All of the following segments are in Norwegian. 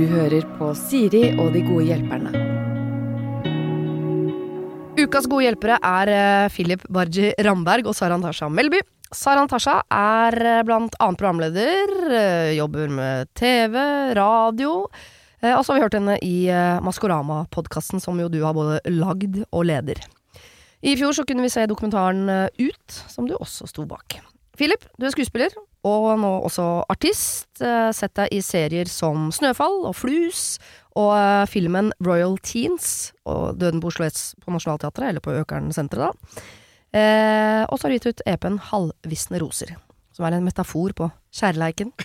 Du hører på Siri og de gode hjelperne. Ukas gode hjelpere er eh, Philip Barji Ramberg og Sara Natasha Melby. Sara Natasha er eh, blant annet programleder, eh, jobber med TV, radio. Og så har vi hørt henne i Maskorama-podkasten, som jo du har både lagd og leder. I fjor så kunne vi se dokumentaren Ut, som du også sto bak. Philip, du er skuespiller, og nå også artist. Eh, Sett deg i serier som Snøfall og Flus, og eh, filmen Royal Teens og Døden på Oslo S på Nationaltheatret, eller på Økern senteret, da. Eh, og så har du gitt ut EP-en Halvvisne roser, som er en metafor på kjærleiken.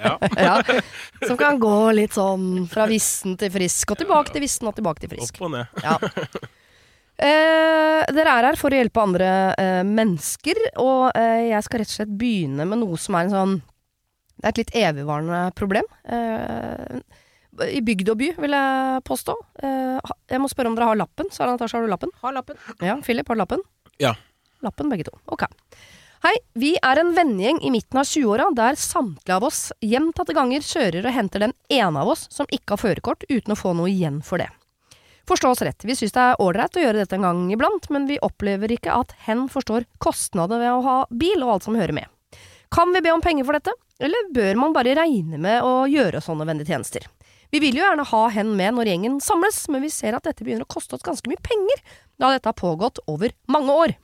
Ja. ja, som kan gå litt sånn fra vissen til frisk, og tilbake til vissen og tilbake til frisk. Opp og ned. Ja. Eh, dere er her for å hjelpe andre eh, mennesker, og eh, jeg skal rett og slett begynne med noe som er en sånn Det er et litt evigvarende problem. Eh, I bygd og by, vil jeg påstå. Eh, jeg må spørre om dere har lappen. Sara Natasha, har du lappen? Har lappen. Ja, Philip, har du lappen? Ja. Lappen, begge to. Ok. Hei, vi er en vennegjeng i midten av 20-åra der samtlige av oss gjentatte ganger kjører og henter den ene av oss som ikke har førerkort, uten å få noe igjen for det. Forstå oss rett, vi syns det er ålreit å gjøre dette en gang iblant, men vi opplever ikke at hen forstår kostnader ved å ha bil og alt som hører med. Kan vi be om penger for dette, eller bør man bare regne med å gjøre sånne vennlige tjenester? Vi vil jo gjerne ha hen med når gjengen samles, men vi ser at dette begynner å koste oss ganske mye penger, da dette har pågått over mange år.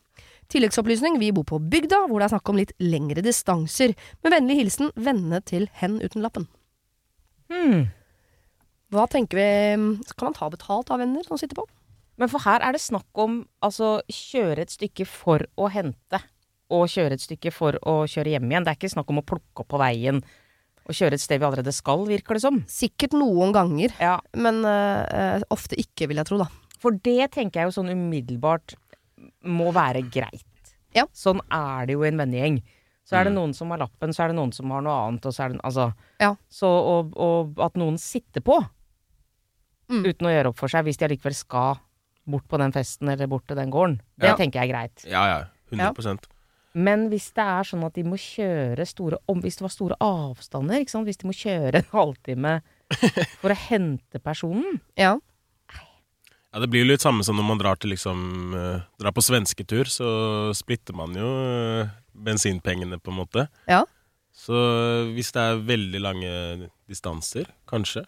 Tilleggsopplysning, vi bor på bygda, hvor det er snakk om litt lengre distanser. Med vennlig hilsen vennene til hen uten lappen. Hmm. Hva tenker vi, kan man ta betalt av venner som sitter på? Men for her er det snakk om altså kjøre et stykke for å hente, og kjøre et stykke for å kjøre hjem igjen. Det er ikke snakk om å plukke opp på veien og kjøre et sted vi allerede skal, virker det som. Sikkert noen ganger, Ja, men eh, ofte ikke, vil jeg tro, da. For det tenker jeg jo sånn umiddelbart må være greit. Ja. Sånn er det jo i en vennegjeng. Så er det Mm. noen som har lappen, så er det noen som har noe annet, og så er det Altså. Ja. Så og, og at noen sitter på Mm. uten å gjøre opp for seg, hvis de allikevel skal bort på den festen eller bort til den gården. Det Ja. tenker jeg er greit. Ja, ja. 100 ja. Men hvis det er sånn at de må kjøre store om, Hvis det var store avstander, ikke sant? hvis de må kjøre en halvtime for å hente personen Ja. Ja, Det blir jo litt samme som når man drar til liksom uh, Drar på svensketur, så splitter man jo uh, bensinpengene, på en måte. Ja. Så eh, hvis det er veldig lange distanser, kanskje.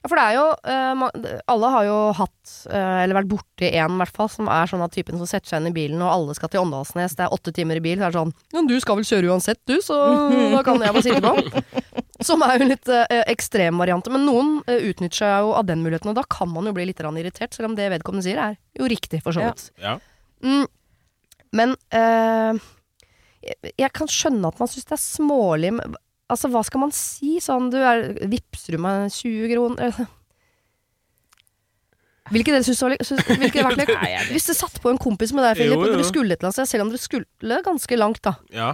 Ja, for det er jo eh, Alle har jo hatt, eh, eller vært borti en, i hvert fall, som er sånn av typen som setter seg inn i bilen, og alle skal til Åndalsnes, det er åtte timer i bil, så er det sånn Ja, du skal vel kjøre uansett, du, så da kan jeg bare sitte på. Som er jo litt eh, ekstremvarianter. Men noen eh, utnytter seg jo av den muligheten, og da kan man jo bli litt irritert, selv om det vedkommende sier er jo riktig, for så vidt. Ja. Mm. Men eh, jeg, jeg kan skjønne at man syns det er smålig Altså, hva skal man si? Sånn, du er Vippser du meg 20 kroner? Ville ikke dere synes det var litt- Hvis det satt på en kompis med deg, Philip, Jo, og dere skulle et eller annet sted, selv om dere skulle ganske langt, da. Ja.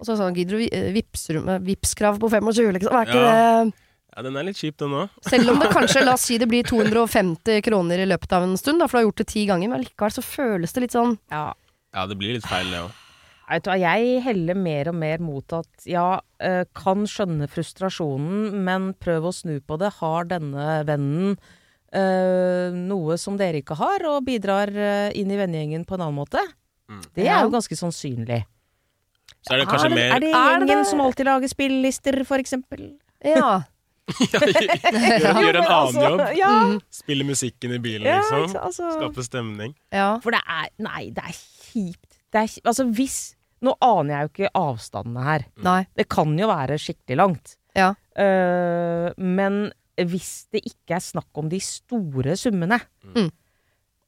Og så sånn, gidder du eh, vippser du med Vipps-krav på 25, liksom? Er ikke Ja. det ja, den er litt kjip, den òg. Selv om det kanskje, la oss si det blir 250 kroner i løpet av en stund, da, for du har gjort det ti ganger, men likevel så føles det litt sånn Ja. Ja, det blir litt feil, det òg. Vet du hva, jeg heller mer og mer mot at ja, eh, kan skjønne frustrasjonen, men prøv å snu på det. Har denne vennen øh, noe som dere ikke har, og bidrar eh, inn i vennegjengen på en annen måte? Mm. Det er jo ganske sannsynlig. Så er det kanskje er, mer er det gjengen som alltid lager spillelister, for eksempel? Ja. Gjør, gjør en annen jobb. Ja, Mhm. Spille musikken i bilen, liksom. altså. Skape stemning. ja. For det er Nei, det er kjipt. Det er, altså hvis Nå aner jeg jo ikke avstandene her. Nei. Det kan jo være skikkelig langt. Ja. Uh, men hvis det ikke er snakk om de store summene, Mm.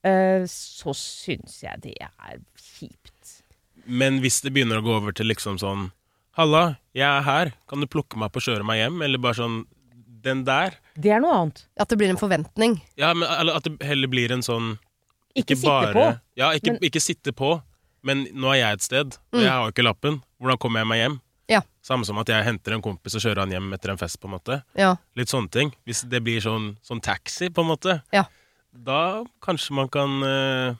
uh, så syns jeg det er kjipt. Men hvis det begynner å gå over til liksom sånn Halla, jeg er her. Kan du plukke meg opp og kjøre meg hjem? Eller bare sånn den der Det er noe annet. At det blir en forventning. Ja, men eller at det heller blir en sånn Ikke sitte på. Ja, ikke, men- ikke sitte på, men nå er jeg et sted, og Mm. jeg har jo ikke lappen. Hvordan kommer jeg meg hjem? Ja. Samme som at jeg henter en kompis og kjører han hjem etter en fest, på en måte. Ja. Litt sånne ting. Hvis det blir sånn, sånn taxi, på en måte, Ja. da kanskje man kan uh,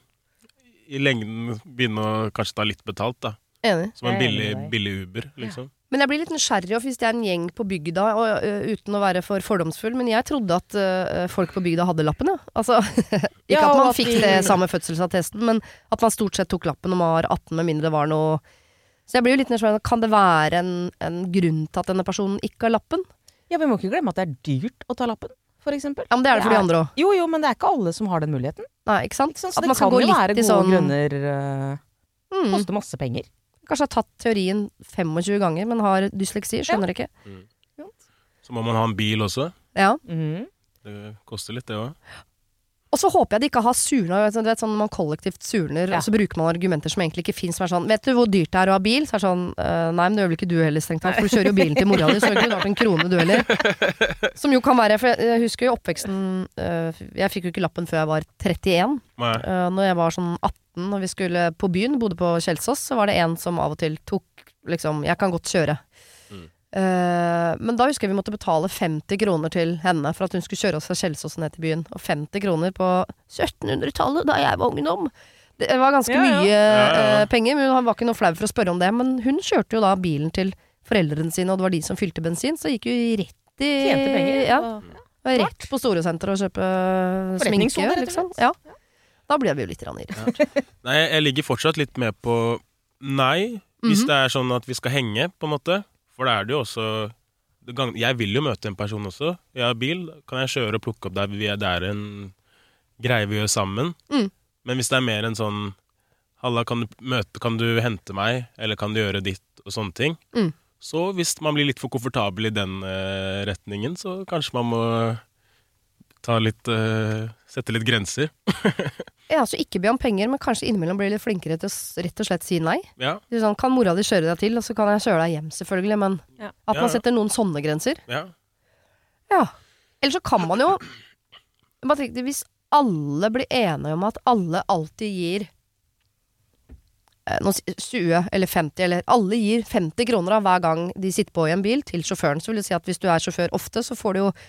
i lengden begynne å kanskje ta litt betalt, da. Enig. Som en billig, billig Uber, liksom. Men jeg blir litt nysgjerrig hvis det er en gjeng på bygda, og, uh, uten å være for fordomsfull, men jeg trodde at uh, folk på bygda hadde lappen, ja. Altså, ikke Ja, at man fikk det samme fødselsattesten, men at man stort sett tok lappen når man var 18, med mindre det var noe Så jeg blir jo litt nysgjerrig. Kan det være en, en grunn til at denne personen ikke har lappen? Ja, Vi må ikke glemme at det er dyrt å ta lappen, for eksempel. Ja, men det er det for de andre òg. Jo, jo, men det er ikke alle som har den muligheten. Nei, ikke sant? Ikke sant? Så At det man skal kan gå jo litt være gode sånn grunner. Uh, mm, Koste masse penger. Kanskje har tatt teorien 25 ganger, men har dysleksi. Skjønner ikke. Så må man ha en bil også. Ja. Mm. Det koster litt, det òg. Og så håper jeg de ikke har surna. Du vet sånn man kollektivt surner, Ja. og så bruker man argumenter som egentlig ikke fins. Som er sånn Vet du hvor dyrt det er å ha bil? Så er det sånn «Eh, Nei, men det gjør vel ikke du heller, strengt tatt. For du kjører jo bilen til mora di, så ville ikke vært en krone, du heller. Som jo kan være For jeg, husker jo oppveksten eh, Jeg fikk jo ikke lappen før jeg var 31. Nei. Uh, når jeg var sånn 18 og vi skulle på byen, bodde på Kjelsås, så var det en som av og til tok liksom Jeg kan godt kjøre. Mm. Uh, men da husker jeg vi måtte betale 50 kroner til henne for at hun skulle kjøre oss fra Kjelsås ned til byen. Og 50 kroner på 1700-tallet, da jeg var ungdom. Det var ganske Ja, ja. mye Ja, ja. uh, penger, men han var ikke noe flau for å spørre om det. Men hun kjørte jo da bilen til foreldrene sine, og det var de som fylte bensin, så gikk jo rett i Tjente penger. Ja, rett på Storosenteret og kjøpe sminke, liksom. Ja. Da ble vi jo litt irritert. Nei, jeg ligger fortsatt litt med på nei, hvis Mhm. det er sånn at vi skal henge, på en måte. For da er det jo også Jeg vil jo møte en person også. Jeg har bil, kan jeg kjøre og plukke opp der vi er. Det er en greie vi gjør sammen. Mm. Men hvis det er mer en sånn Halla, kan du, møte, kan du hente meg, eller kan du gjøre ditt, og sånne ting. Mm. Så hvis man blir litt for komfortabel i den eh, retningen, så kanskje man må litt uh, Sette litt grenser. Ja, altså ikke be om penger, men kanskje innimellom bli litt flinkere til å rett og slett si nei. Ja, Det er Sånn, kan mora di kjøre deg til, og så kan jeg kjøre deg hjem, selvfølgelig, men Ja. at man setter noen sånne grenser. ja. Ja. Eller så kan man jo Jeg Bare tenk, Hvis alle blir enige om at alle alltid gir eh, nå 20 eller 50, eller alle gir 50 kroner av hver gang de sitter på i en bil til sjåføren, så vil det si at hvis du er sjåfør ofte, så får du jo eh,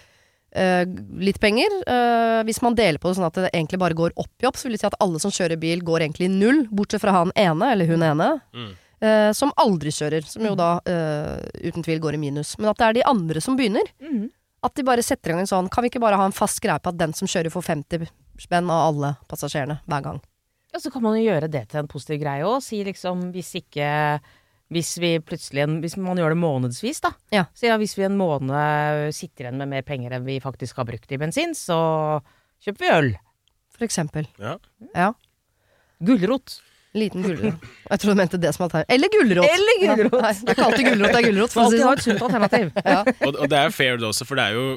litt penger. Eh, hvis man deler på det sånn at det egentlig bare går opp i opp, så vil det si at alle som kjører bil, går egentlig i null, bortsett fra han ene, eller hun ene, Mm. eh, som aldri kjører, som jo da eh, uten tvil går i minus. Men at det er de andre som begynner. Mm. At de bare setter i gang en sånn Kan vi ikke bare ha en fast greie på at den som kjører, får 50 spenn av alle passasjerene hver gang? Ja, så kan man jo gjøre det til en positiv greie òg. Si liksom hvis ikke hvis vi plutselig en, Hvis man gjør det månedsvis, da. Ja. Så ja, hvis vi en måned sitter igjen med mer penger enn vi faktisk har brukt i bensin, så kjøper vi øl. For eksempel. Ja. Ja. Gulrot. Liten gulrot. Jeg tror du mente det som alternativ. Eller gulrot! Eller gulrot. Ja, nei, det er ikke alltid gulrot, det er gulrot, for å si det ha sånn. et sunt alternativ. Ja. Og, og det er fair det også, for det er jo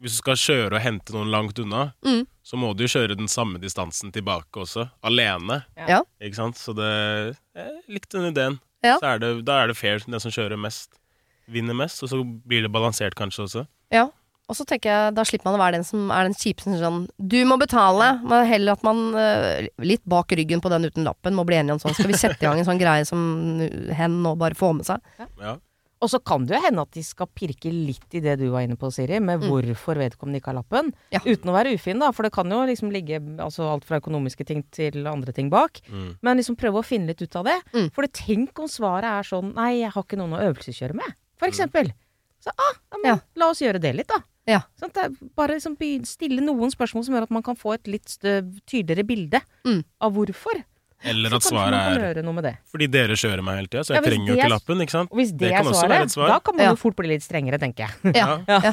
Hvis du skal kjøre og hente noen langt unna, Mm. så må du jo kjøre den samme distansen tilbake også. Alene. Ja. Ikke sant? Så det Jeg likte den ideen. Ja. Så er det, da er det fair. Den som kjører mest, vinner mest. Og så blir det balansert kanskje også. ja. Og så tenker jeg, da slipper man å være den som er den kjipe som sånn Du må betale! Men heller at man eh, litt bak ryggen på den uten lappen må bli enige om sånn Skal vi sette i gang en sånn greie som hen nå bare får med seg? Ja. Og så kan det jo hende at de skal pirke litt i det du var inne på, Siri, med Mm. hvorfor vedkommende ikke har lappen. Ja. Uten å være ufin, da, for det kan jo liksom ligge altså alt fra økonomiske ting til andre ting bak. Mm. Men liksom prøve å finne litt ut av det. Mm. For det, tenk om svaret er sånn Nei, jeg har ikke noen å øvelseskjøre med. For eksempel. Så ah, men Ja. la oss gjøre det litt, da. Ja. Sånn, bare liksom stille noen spørsmål som gjør at man kan få et litt tydeligere bilde Mm. av hvorfor. Eller Så at svaret er fordi dere kjører meg hele tida, så jeg ja, trenger jo ikke lappen. ikke sant? Og hvis det, Det er kan også være svaret, et svar. da kan man Ja. jo fort bli litt strengere, tenker jeg. Ja. Ja. Ja.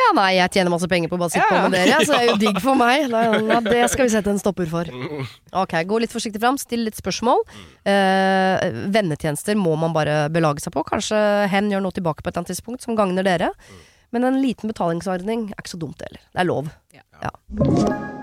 ja, nei, jeg tjener masse penger på å bare sitte på med dere, så det er jo digg for meg. Nei, ja, det skal vi sette en stopper for. Ok, gå litt forsiktig fram, still litt spørsmål. Eh, vennetjenester må man bare belage seg på. Kanskje hen gjør noe tilbake på et eller annet tidspunkt som gagner dere. Men en liten betalingsordning er ikke så dumt heller. Det er lov. Ja.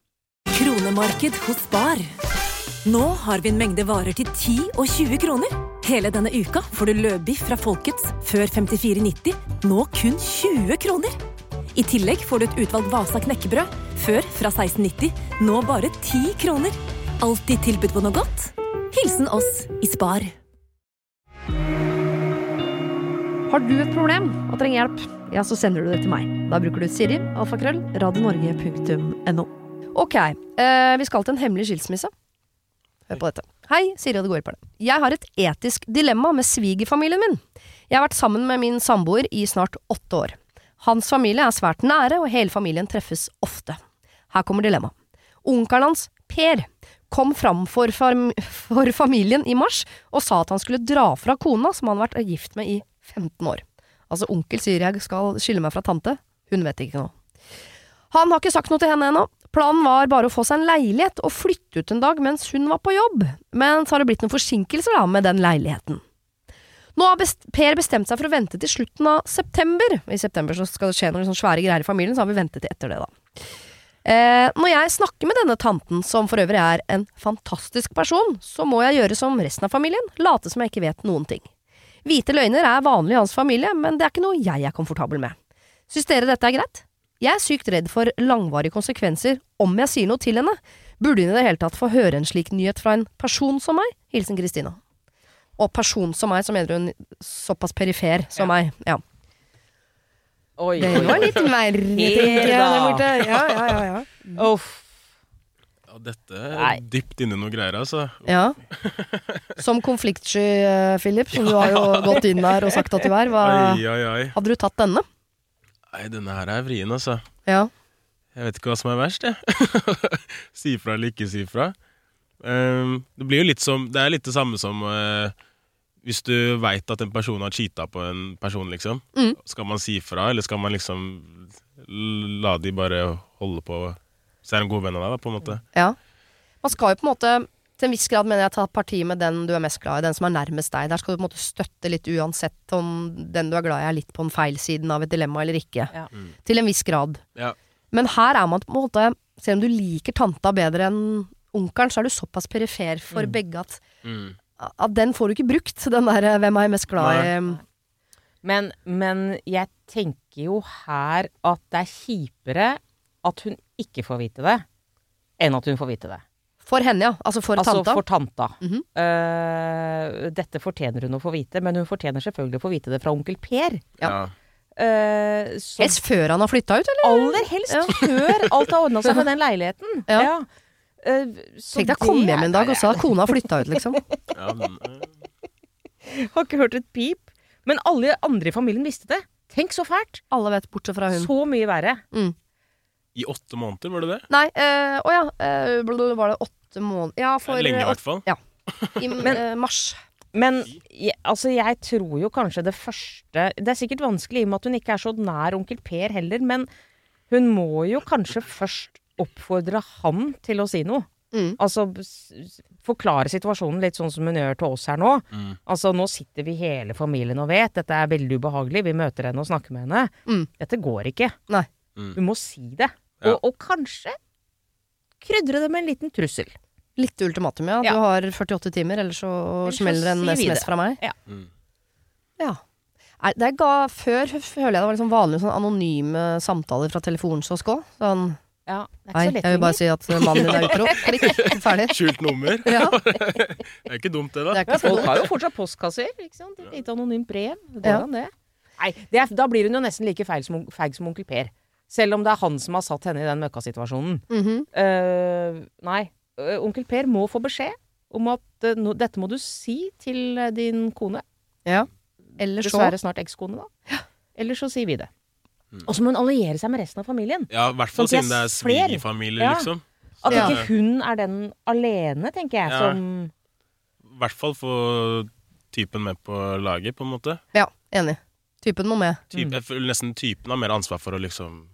Kronemarked hos Bar. Nå har vi en mengde varer til 10 og 20 kroner. Hele denne uka får du løbiff fra Folkets før 54,90, nå kun 20 kroner. I tillegg får du et utvalgt Vasa knekkebrød, før fra 16,90, nå bare 10 kroner. Alltid tilbud på noe godt. Hilsen oss i Spar. Har du et problem og trenger hjelp, ja, så sender du det til meg. Da bruker du Siri, alfakrøll, radionorge.no. Ok, eh, vi skal til en hemmelig skilsmisse. Hør på dette. Hei, Siri og det på det. Jeg har et etisk dilemma med svigerfamilien min. Jeg har vært sammen med min samboer i snart åtte år. Hans familie er svært nære, og hele familien treffes ofte. Her kommer dilemmaet. Onkelen hans, Per, kom fram for, fam for familien i mars og sa at han skulle dra fra kona som han har vært gift med i 15 år. Altså, onkel sier jeg skal skille meg fra tante. Hun vet ikke noe. Han har ikke sagt noe til henne ennå. Planen var bare å få seg en leilighet og flytte ut en dag mens hun var på jobb, men så har det blitt noen forsinkelser da med den leiligheten. Nå har Per bestemt seg for å vente til slutten av september. I september skal det skje noen svære greier i familien, så har vi ventet etter det, da. Eh, når jeg snakker med denne tanten, som for øvrig er en fantastisk person, så må jeg gjøre som resten av familien, late som jeg ikke vet noen ting. Hvite løgner er vanlig i hans familie, men det er ikke noe jeg er komfortabel med. Syns dere dette er greit? Jeg er sykt redd for langvarige konsekvenser om jeg sier noe til henne. Burde hun i det hele tatt få høre en slik nyhet fra en person som meg? Hilsen Kristina. Og person som meg, så mener hun såpass perifer som meg. Ja. Oi, Det oi, var litt verre, tenker jeg. der borte. Ja, ja, ja, ja. Uff. Ja, dette Nei. er dypt inni noe greier, altså. ja. Som konfliktsky, eh, Philip, som du har jo gått inn der og sagt at du er. Hva, Oi, oi, oi. hadde du tatt denne? Nei, denne her er vrien, altså. Ja. Jeg vet ikke hva som er verst, jeg. si fra eller ikke si fra. Um, det blir jo litt som Det er litt det samme som uh, hvis du veit at en person har cheata på en person, liksom. Mm. Skal man si fra, eller skal man liksom la de bare holde på Så er de gode venner av deg, da, på en måte. Ja. Man skal jo på en måte til en viss grad mener jeg ta parti med den du er mest glad i, den som er nærmest deg. Der skal du på en måte støtte litt uansett om den du er glad i er litt på den feil siden av et dilemma eller ikke. Ja. Mm. Til en viss grad. Ja. Men her er man på en måte Selv om du liker tanta bedre enn onkelen, så er du såpass perifer for Mm. begge at, Mm. at den får du ikke brukt. Den der 'hvem er jeg mest glad i'. Men, men jeg tenker jo her at det er kjipere at hun ikke får vite det, enn at hun får vite det. For henne, ja. Altså for altså tanta. for tanta. Mm -hmm. uh, dette fortjener hun å få vite, men hun fortjener selvfølgelig å få vite det fra onkel Per. Ja. Ja. Eh, så Helst før han har flytta ut, eller? aller helst Ja. før alt har ordna seg med den leiligheten. Ja. ja. Uh, Tenk deg å komme hjem en dag og så har kona flytta ut, liksom. Ja, Har ikke hørt et pip. Men alle andre i familien visste det. Tenk så fælt! Alle vet, bortsett fra hun. Så mye verre. I åtte måneder, var det det? Nei, eh, å ja. Øh, var det åtte måneder Ja, for Lenge, i hvert fall. I Men- eh, mars. Men jeg, altså, jeg tror jo kanskje det første Det er sikkert vanskelig i og med at hun ikke er så nær onkel Per heller, men hun må jo kanskje først oppfordre han til å si noe. Mm. Altså forklare situasjonen litt sånn som hun gjør til oss her nå. Mm. Altså nå sitter vi hele familien og vet dette er veldig ubehagelig, vi møter henne og snakker med henne. Mm. Dette går ikke. Nei. Mm. Du må si det. Ja. Og, og kanskje krydre det med en liten trussel. Litt ultimatum, ja. Ja. Du har 48 timer, ellers så Ellers smeller en si SMS fra meg. Mm. Ja. Nei, det ga, før føler jeg det var liksom vanlige sånn anonyme samtaler fra telefonskiosk òg. Sånn Ja, Nei, så jeg vil bare si at mannen din er utro. Ferdig. Skjult nummer. Ja, Det er ikke dumt, det, det da. er Ja, ikke folk har jo fortsatt postkasser. ikke sant? Et lite anonymt brev. Det går Ja. det. Nei, det er, da blir hun jo nesten like feil som, feig som onkel Per. Selv om det er han som har satt henne i den møkkasituasjonen. Mm -hmm. uh, nei, eh, onkel Per må få beskjed om at uh, no, dette må du si til eh, din kone. Ja. Eller så Dessverre snart ekskone, da. Eller så sier vi det. Mm. Og så må hun alliere seg med resten av familien. Ja, i hvert fall siden det er er flere. svigerfamilie, Ja. liksom. At ikke hun er den alene, tenker jeg, Ja. som I hvert fall få typen med på laget, på en måte. Ja, enig. Typen må med. Typ, Mm. Jeg føler nesten typen har mer ansvar for å liksom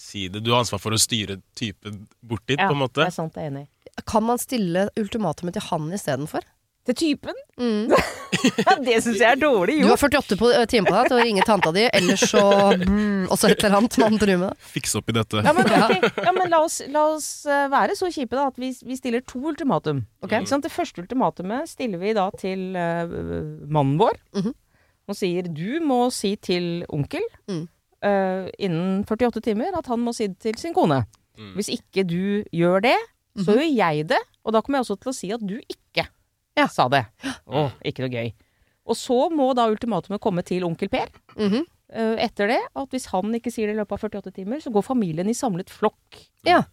si det. Du har ansvar for å styre typen bort dit, Ja, på en måte. det er sant, jeg er enig. Kan man stille ultimatumet til han istedenfor? Til typen? Mm. Det syns jeg er dårlig gjort. Du har 48 på, eh, timer på deg til å ringe tanta di, ellers så mm, også et eller annet man driver med. Fikse opp i dette. Ja, men, okay. ja, men la oss, la oss eh, være så kjipe da at vi, vi stiller to ultimatum. Okay. Mm. Sånn, Det første ultimatumet stiller vi da til uh, mannen vår. Mhm. Og sier du må si til onkel Mm. Eh, innen 48 timer at han må si det til sin kone. Mm. Hvis ikke du gjør det, så Mhm. gjør jeg det. Og da kommer jeg også til å si at du ikke Ja. sa det. Å, ikke noe gøy. Og så må da ultimatumet komme til onkel Per. Mm -hmm. uh, etter det, at hvis han ikke sier det i løpet av 48 timer, så går familien i samlet flokk Ja.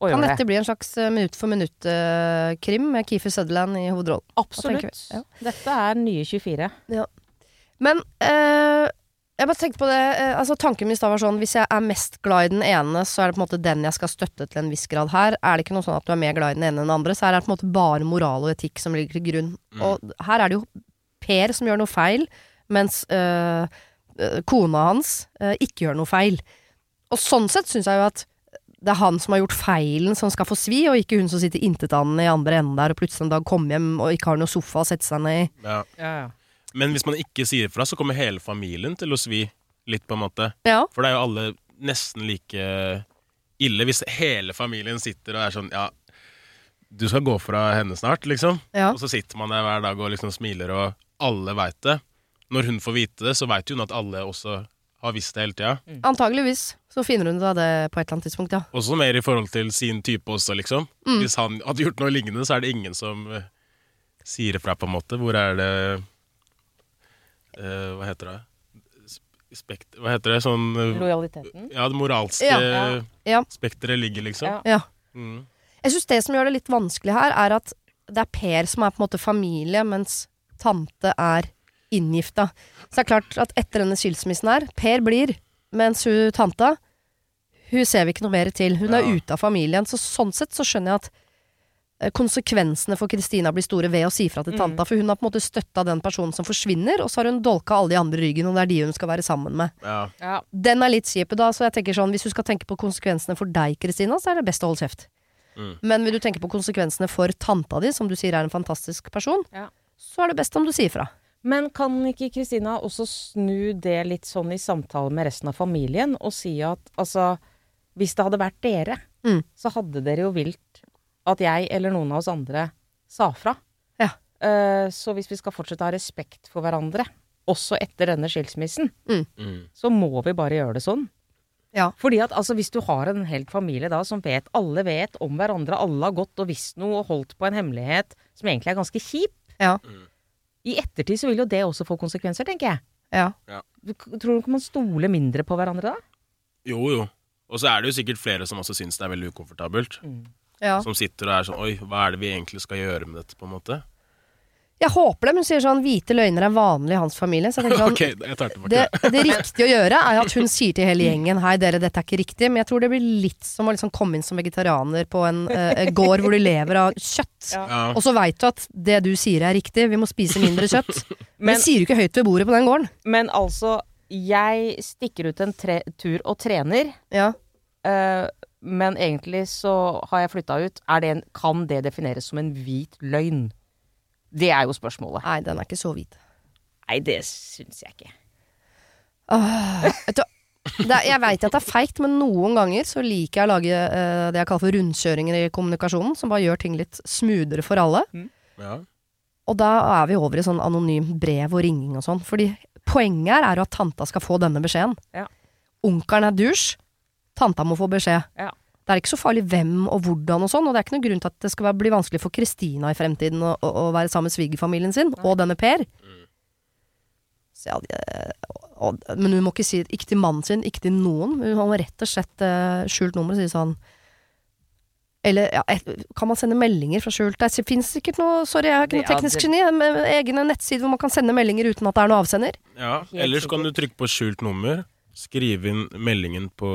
og Kan gjør det. dette bli en slags eh, minutt for minutt-krim med Keefer Sutherland i hovedrollen? Absolutt. Ja. Dette er nye 24. Men eh, jeg bare tenkte på det eh, altså Tanken min var sånn Hvis jeg er mest glad i den ene, så er det på en måte den jeg skal støtte til en viss grad her. Er det ikke noe sånn at du er mer glad i den ene enn den andre, så er det på en måte bare moral og etikk som ligger til grunn. Mm. Og her er det jo Per som gjør noe feil, mens eh, eh, kona hans øh, ikke gjør noe feil. Og sånn sett syns jeg jo at det er han som har gjort feilen som skal få svi, og ikke hun som sitter intetanende i andre enden der og plutselig en dag kommer hjem og ikke har noe sofa å sette seg ned i. Ja, Ja. Men hvis man ikke sier fra, så kommer hele familien til å svi litt, på en måte. Ja. For det er jo alle nesten like ille hvis hele familien sitter og er sånn Ja, du skal gå fra henne snart, liksom. Ja. Og så sitter man der hver dag og liksom smiler, og alle veit det. Når hun får vite det, så veit hun at alle også har visst det hele tida. Antageligvis så finner hun ut av det på et eller annet tidspunkt, ja. Også mer i forhold til sin type også, liksom. Mm. Hvis han hadde gjort noe lignende, så er det ingen som eh, sier ifra, på en måte. Hvor er det eh, Hva heter det? Spekt... Hva heter det? Sånn eh, Lojaliteten. Ja, det moralske Ja. Ja. Ja. spekteret ligger, liksom. Ja. ja. Mm. Jeg syns det som gjør det litt vanskelig her, er at det er Per som er på en måte familie, mens tante er inngifta. Så det er klart at etter denne skilsmissen her Per blir, mens hun tanta Hun ser vi ikke noe mer til. Hun er ute av familien. Så sånn sett så skjønner jeg at konsekvensene for Kristina blir store ved å si fra til Mm. For hun har på en måte støtta den personen som forsvinner, og så har hun dolka alle de andre i ryggen, og det er de hun skal være sammen med. Ja. Ja. Den er litt kjip, da, så jeg tenker sånn, hvis du skal tenke på konsekvensene for deg, Kristina, så er det best å holde kjeft. Mm. Men vil du tenke på konsekvensene for tanta di, som du sier er en fantastisk person, Ja. så er det best om du sier fra. Men kan ikke Kristina også snu det litt sånn i samtale med resten av familien, og si at altså Hvis det hadde vært dere, Mm. så hadde dere jo vilt at jeg eller noen av oss andre sa fra. Ja. Uh, så hvis vi skal fortsette å ha respekt for hverandre, også etter denne skilsmissen, Mm. så må vi bare gjøre det sånn. Ja. Fordi at altså, hvis du har en helt familie da som vet Alle vet om hverandre, alle har gått og visst noe og holdt på en hemmelighet som egentlig er ganske kjip. Ja. I ettertid så vil jo det også få konsekvenser, tenker jeg. Ja. Du, tror du ikke man stoler mindre på hverandre da? Jo, jo. Og så er det jo sikkert flere som også syns det er veldig ukomfortabelt. Ja. Som sitter og er sånn Oi, hva er det vi egentlig skal gjøre med dette, på en måte? Jeg håper det, men hun sier sånn hvite løgner er vanlig i hans familie. Så jeg tenker sånn, okay, jeg tar det, det. det riktige å gjøre er at hun sier til hele gjengen Hei dere, dette er ikke riktig. Men jeg tror det blir litt som å liksom komme inn som vegetarianer på en uh, gård hvor du lever av kjøtt. Ja. Og så veit du at det du sier er riktig, vi må spise mindre kjøtt. Men Men, det sier du ikke høyt ved bordet på den gården. men altså, jeg stikker ut en tre tur og trener. Ja. eh, men egentlig så har jeg flytta ut. Er det en, kan det defineres som en hvit løgn? Det er jo spørsmålet. Nei, den er ikke så hvit. Nei, det syns jeg ikke. Åh, vet du, det er, jeg veit at det er feigt, men noen ganger så liker jeg å lage uh, det jeg kaller for rundkjøringer i kommunikasjonen, som bare gjør ting litt smoothere for alle. Ja. Og da er vi over i sånn anonym brev og ringing og sånn. Fordi poenget her er jo at tanta skal få denne beskjeden. Ja. Onkelen er dusj, tanta må få beskjed. Ja. Det er ikke så farlig hvem og hvordan og sånn, og det er ikke noe grunn til at det skal bli vanskelig for Kristina i fremtiden å, å, å være sammen med svigerfamilien sin, og denne Per. Så ja, de- og, men hun må ikke si ikke til mannen sin, ikke til noen. Hun må rett og slett uh, skjult nummer og si sånn eller ja, kan man sende meldinger fra skjult? Det fins sikkert noe Sorry, jeg har ikke noe Ja, teknisk det- geni. Med egne nettsider hvor man kan sende meldinger uten at det er noe avsender. ja. Ellers kan du trykke på skjult nummer, skrive inn meldingen på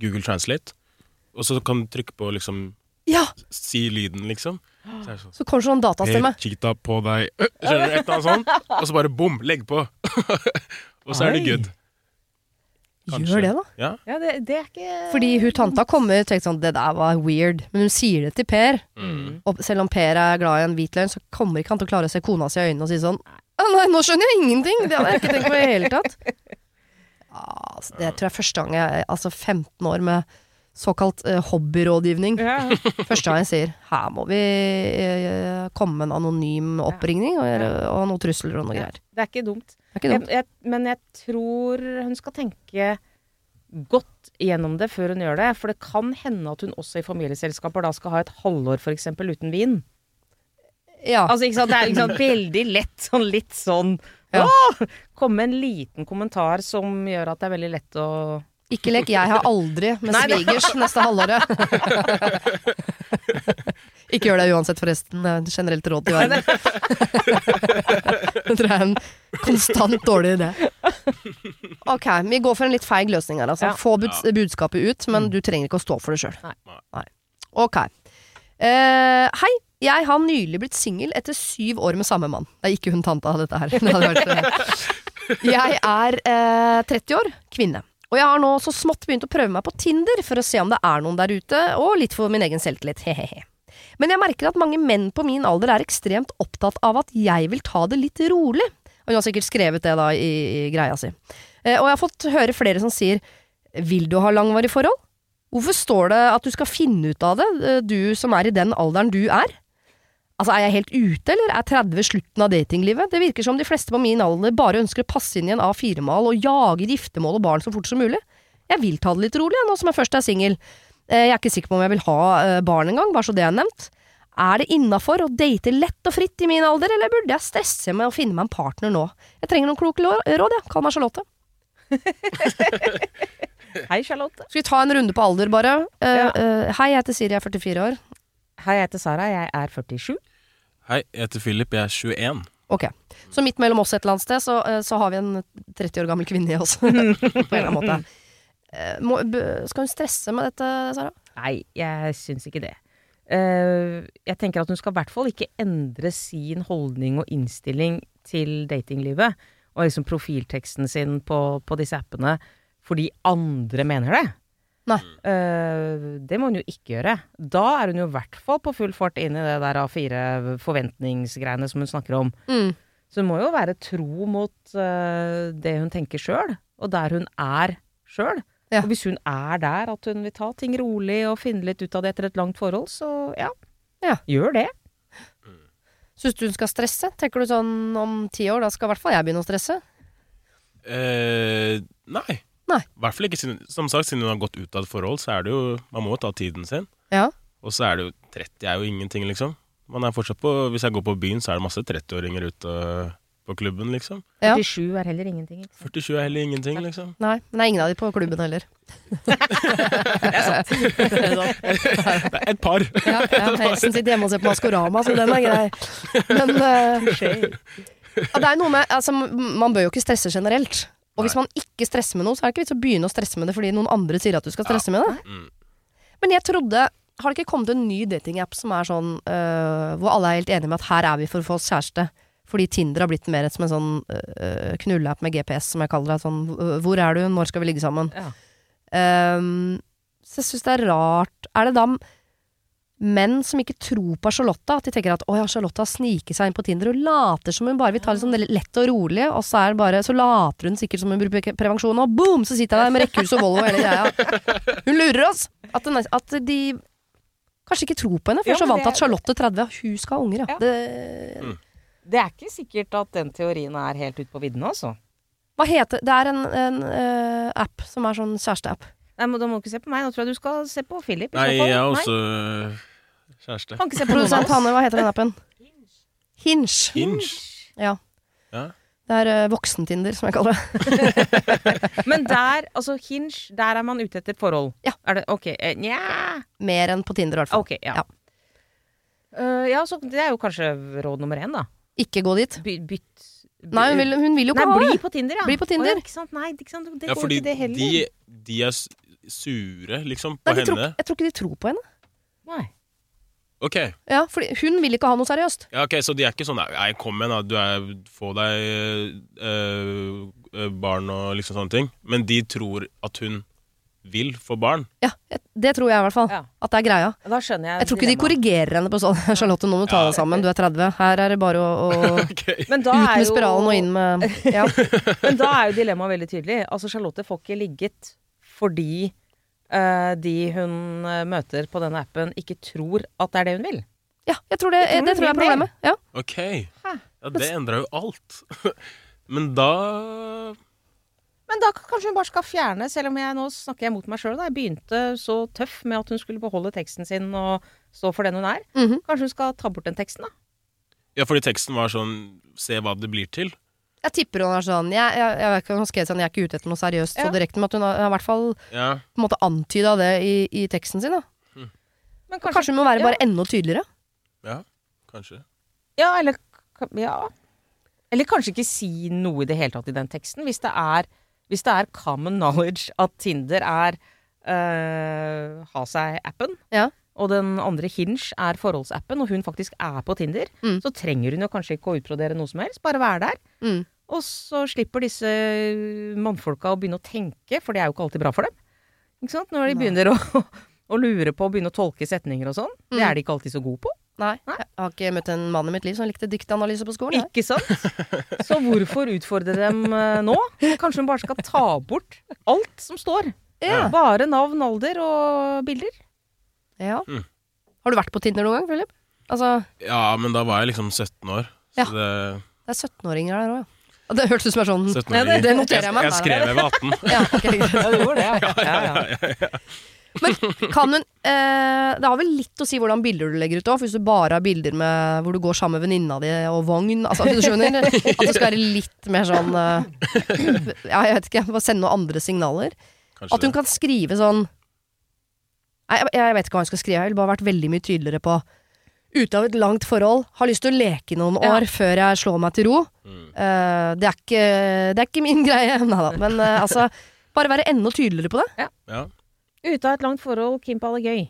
Google Translate, og så kan du trykke på liksom Ja! Si lyden, liksom. Så sånn Så kommer sånn datastemme. Per cheata på deg Skjønner du? Et eller annet sånt. Og så bare bom, legg på. og så er det good. Kanskje. Gjør det, da. Ja. Ja, det, det er ikke Fordi hun tanta kommer og tenker sånn Det der var weird. Men hun sier det til Per. Mm. Og selv om Per er glad i en hvit løgn, så kommer ikke han til å klare å se kona si i øynene og si sånn Nei, nå skjønner jeg ingenting! Det hadde jeg ikke tenkt på i det hele tatt. Altså, det tror jeg er første gang jeg Altså 15 år med såkalt eh, hobbyrådgivning. ja. Første gang jeg sier her må vi eh, komme med en anonym oppringning og, og noen trusler og noe greier. Det er ikke dumt. Er ikke Jeg, jeg, men jeg tror hun skal tenke godt gjennom det før hun gjør det. For det kan hende at hun også i familieselskaper da skal ha et halvår f.eks. uten vin. Ja. Altså, ikke sant? Det er liksom veldig lett sånn litt sånn Ja. Åh! Komme med en liten kommentar som gjør at det er veldig lett å Ikke lek 'jeg har aldri' med Nei, det- svigers neste halvåret. ikke gjør det uansett, forresten. Det er et generelt råd til verden. det tror jeg er en konstant dårlig idé. Ok, vi går for en litt feig løsning her. Altså. Ja. Få buds budskapet ut, men du trenger ikke å stå for det sjøl. Nei. Ok. Eh, hei, jeg har nylig blitt singel etter syv år med samme mann. Det er ikke hun tanta, dette her. Det vært, eh. Jeg er eh, 30 år, kvinne. Og jeg har nå så smått begynt å prøve meg på Tinder for å se om det er noen der ute, og litt for min egen selvtillit, he-he-he. Men jeg merker at mange menn på min alder er ekstremt opptatt av at jeg vil ta det litt rolig. Og hun har sikkert skrevet det da i, i greia si. Eh, og jeg har fått høre flere som sier Vil du ha langvarig forhold? Hvorfor står det at du skal finne ut av det, eh, du som er i den alderen du er? Altså, Er jeg helt ute, eller er 30 slutten av datinglivet? Det virker som de fleste på min alder bare ønsker å passe inn i en A4-mal og jage giftermål og barn så fort som mulig. Jeg vil ta det litt rolig, nå som jeg først er singel. Eh, Jeg er ikke sikker på om jeg vil ha eh, barn engang, bare så det er nevnt. Er det innafor å date lett og fritt i min alder, eller burde jeg stresse med å finne meg en partner nå? Jeg trenger noen kloke råd, jeg. Kall meg Charlotte. Hei, Charlotte. Skal vi ta en runde på alder, bare? Eh, Ja. uh, hei, jeg heter Siri, jeg er 44 år. Hei, jeg heter Sara. Jeg er 47. Hei, jeg heter Philip, jeg er 21. Ok. Så midt mellom oss et eller annet sted, så, eh, så har vi en 30 år gammel kvinne i oss. på en eller annen måte. Eh, må, skal hun stresse med dette, Sara? Nei, jeg syns ikke det. Eh, jeg tenker at hun skal i hvert fall ikke endre sin holdning og innstilling til datinglivet, og liksom profilteksten sin på, på disse appene, fordi andre mener det. Nei. Uh, det må hun jo ikke gjøre. Da er hun jo i hvert fall på full fart inn i det der A4 forventningsgreiene som hun snakker om. Mm. Så hun må jo være tro mot uh, det hun tenker sjøl, og der hun er sjøl. Ja. Og hvis hun er der at hun vil ta ting rolig og finne litt ut av det etter et langt forhold, så ja, Ja. gjør det. Syns du hun skal stresse? Tenker du sånn om ti år, da skal i hvert fall jeg begynne å stresse? Eh, nei. Nei. I hvert fall ikke siden, som sagt, siden hun har gått ut av et forhold, så er det jo Man må jo ta tiden sin. Ja. Og så er det jo 30 er jo ingenting, liksom. Man er fortsatt på Hvis jeg går på byen, så er det masse 30-åringer ute på på klubben, liksom. Ja. 47 er heller ingenting. Liksom. 47 er heller ingenting, liksom. Nei, men det er ingen av de på klubben heller. Det er sant. et par. Ja, ja, Helsen sitter hjemme og ser på Maskorama, så den er grei. Men uh, det er noe med altså, Man bør jo ikke stresse generelt. Og hvis man ikke stresser med noe, så er det ikke vits å begynne å stresse med det fordi noen andre sier at du skal stresse med det. Mm. Men jeg trodde Har det ikke kommet en ny datingapp som er sånn øh, hvor alle er helt enige med at her er vi for å få oss kjæreste? Fordi Tinder har blitt mer som en sånn øh, knulleapp med GPS, som jeg kaller det. Sånn, øh, hvor er du, når skal vi ligge sammen? Ja. Um, så jeg syns det er rart Er det da menn som ikke tror på Charlotte? At de tenker at å ja, Charlotte sniker seg inn på Tinder og later som hun bare vil ta det sånn lett og rolig, og så, er det bare, så later hun sikkert som hun bruker prevensjon, og boom, så sitter jeg der med rekkehus og Volvo og hele greia. Hun lurer oss! At, den, at de kanskje ikke tror på henne, for jeg er så vant til at Charlotte 30 hun skal ha unger, ja. Ja. Det, Mm. Det er ikke sikkert at den teorien er helt ute på viddene, altså. hva heter Det er en, en uh, app som er sånn kjæresteapp. Nei, men Da må du ikke se på meg. Nå tror jeg du skal se på Philip. Nei, jeg er også kjæreste. Kan ikke se på Produsent. Hanne, hva heter den appen? Hinge. Hinge. Ja. Ja. Det er uh, voksentinder, som jeg kaller det. Men der, altså Hinge, der er man ute etter forhold. Ja. Er det, ok, eh, nja Mer enn på Tinder, i hvert fall. Ok, ja. Ja. Uh, ja, så det er jo kanskje råd nummer én, da. Ikke gå dit. By, bytt Nei, hun vil, hun vil jo Nei, ikke ha bli på Tinder, ja. Bli på Tinder. Oh, ja, ikke sant? Nei, ikke sant? det Ja, går fordi ikke det heller. de, de er sure, liksom, på Nei, henne. tror, jeg tror ikke de tror på henne. Nei. Ok, Ja, for hun vil ikke ha noe seriøst. ja, ok, så de er ikke sånn Nei, kom igjen, da. Du er, få deg øh, øh, barn og liksom sånne ting. Men de tror at hun vil få barn. Ja, Det tror jeg i hvert fall. Ja. At det er greia. Da skjønner jeg Jeg tror ikke de korrigerer henne på sånn Charlotte, nå må du ta Ja. deg sammen, du er 30. Her er det bare å, å okay. Ut med med jo- spiralen og inn med Ja. Men da er jo dilemmaet veldig tydelig. Altså, Charlotte får ikke ligget fordi de hun eh, møter på denne appen, ikke tror at det er det hun vil. ja jeg tror det, Jeg tror det tror jeg er problemet. Ja. Ok. Ja, det endrer jo alt. Men da Men da kanskje hun bare skal fjerne, selv om jeg nå snakker jeg mot meg sjøl. Jeg begynte så tøff med at hun skulle beholde teksten sin og stå for den hun er. Mhm. Kanskje hun skal ta bort den teksten, da. Ja, fordi teksten var sånn Se hva det blir til. Jeg tipper hun er sånn Jeg, jeg, jeg vet ikke hun har skrevet sånn Jeg er ikke ute etter noe seriøst så direkte, men at hun har, i hvert fall Ja. på en måte antyda det i, i teksten sin. Da. Men Kanskje, hun må være ja. bare enda tydeligere. Ja, kanskje. Ja, eller Ja. Eller kanskje ikke si noe i det hele tatt i den teksten. Hvis det er, hvis det er common knowledge at Tinder er øh, ha seg-appen, Ja. Og den andre Hinge er forholdsappen, og hun faktisk er på Tinder, Mm. så trenger hun jo kanskje ikke å utbrodere noe som helst. Bare være der. Mm. Og så slipper disse mannfolka å begynne å tenke, for det er jo ikke alltid bra for dem. Ikke sant? Når de begynner å, å lure på å begynne å tolke setninger og sånn. Det Mm. er de ikke alltid så gode på. Nei, jeg har ikke møtt en mann i mitt liv som likte dyktanalyse på skolen. Her. Ikke sant? Så hvorfor utfordre dem eh, nå? Kanskje hun bare skal ta bort alt som står. Ja. Bare navn, alder og bilder. Ja. Mm. Har du vært på Tinder noen gang, Philip? Altså, Ja, men da var jeg liksom 17 år. Ja. Det, det er 17-åringer der òg, ja. Og Det hørtes ut som er sånn 17 Ja, det- det noterer jeg meg. Jeg skrev jeg var 18. Ja, ok, greit. Ja, du gjorde det, ja. ja, ja. Men kan hun eh, Det har vel litt å si hvordan bilder du legger ut òg. Hvis du bare har bilder med hvor du går sammen med venninna di og vogn. Altså, du skjønner? At det skal være litt mer sånn eh, Ja, jeg vet ikke. Bare sende noen andre signaler. Kanskje At hun det. kan skrive sånn Nei, jeg, jeg vet ikke hva hun skal skrive. Jeg vil bare vært veldig mye tydeligere på Ute av et langt forhold. Har lyst til å leke i noen Ja. år før jeg slår meg til ro. Mm. Uh, det, er ikke, det er ikke min greie. Nei da. Men uh, altså Bare være enda tydeligere på det. Ja. Ute av et langt forhold, Kim Palle gøy.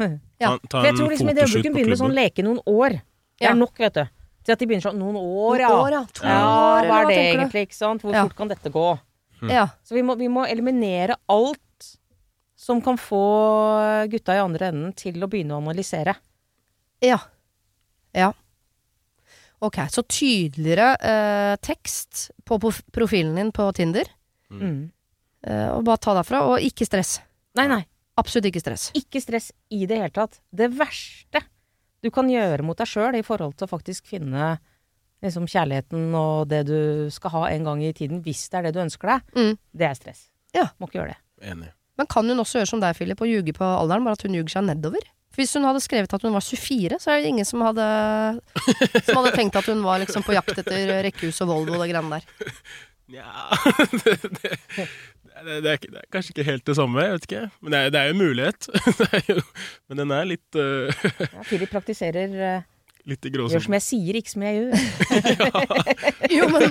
Ja. Ta, ta For jeg tror liksom i det øyeblikket hun begynner med sånn leke noen år. Det Ja. er nok, vet du. Til at de begynner sånn Noen år, ja. Noen år, ja. To Ja, år, hva er det egentlig, ikke sant? Hvor Ja. fort kan dette gå? Ja. Så vi må, vi må eliminere alt som kan få gutta i andre enden til å begynne å analysere. Ja. Ja. Ok, så tydeligere eh, tekst på profilen din på Tinder. Mm. eh, og bare ta derfra. Og ikke stress. Nei, nei. Absolutt ikke stress. Ikke stress i det hele tatt. Det verste du kan gjøre mot deg sjøl i forhold til å faktisk finne liksom, kjærligheten og det du skal ha en gang i tiden, hvis det er det du ønsker deg, Mm. det er stress. Ja. Må ikke gjøre det. Enig. Men kan hun også gjøre som deg, Philip, og ljuge på alderen, bare at hun ljuger seg nedover? For hvis hun hadde skrevet at hun var 24, så er det ingen som hadde, som hadde tenkt at hun var liksom på jakt etter rekkehus og Volvo og det greiene der. Nja det, det, det, det, er, kanskje ikke helt det samme, jeg vet ikke. Men det er, det er jo en mulighet. Det er jo, men den er litt, uh, Ja, Philip praktiserer eh, litt i Gjør som jeg sier, ikke som jeg gjør. Jo, men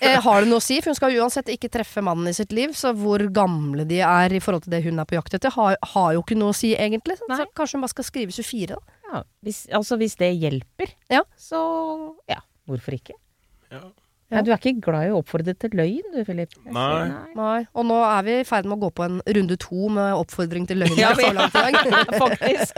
eh, har det noe å si? For hun skal uansett ikke treffe mannen i sitt liv, så hvor gamle de er i forhold til det hun er på jakt etter, har, har jo ikke noe å si egentlig. Så kanskje hun bare skal skrive 24, da. Ja, hvis, altså hvis det hjelper, Ja. så ja, hvorfor ikke? Ja. Ja, du er ikke glad i å oppfordre til løgn du, Filip? Nei. Nei. Og nå er vi i ferd med å gå på en runde to med oppfordring til løgn. Ja, så langt i dag. Faktisk.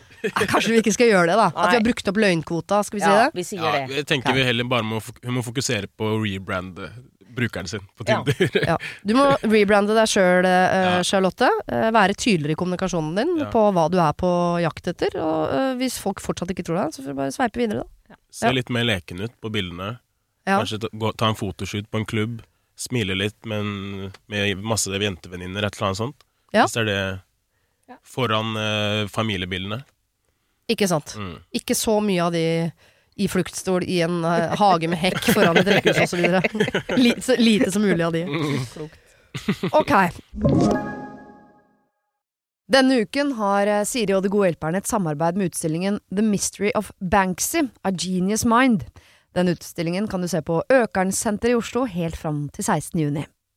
Ja, Kanskje vi ikke skal gjøre det, da. At vi har brukt opp løgnkvota, skal vi si Ja, det? vi sier Ja, det. jeg tenker vi heller bare må, må fokusere på å rebrande brukeren sin på Tinder. Ja. Du må rebrande deg sjøl, uh, Charlotte. Uh, være tydeligere i kommunikasjonen din Ja. på hva du er på jakt etter. Og uh, hvis folk fortsatt ikke tror deg, så får du bare sveipe videre, da. Se litt mer leken ut på bildene. Ja. Kanskje ta, gå, ta en fotoshoot på en klubb. Smile litt med, med masse jentevenninner, et eller annet sånt. Ja. Hvis det er det foran eh, familiebildene. Ikke sant? Mm. Ikke så mye av de i fluktstol i en uh, hage med hekk foran et rekkehus osv. Lite, så lite som mulig av de. Ok. Denne uken har eh, Siri og De gode hjelperne et samarbeid med utstillingen The Mystery of Banksy, A Genius Mind. Den utstillingen kan du se på Økernsenteret i Oslo helt fram til 16. juni.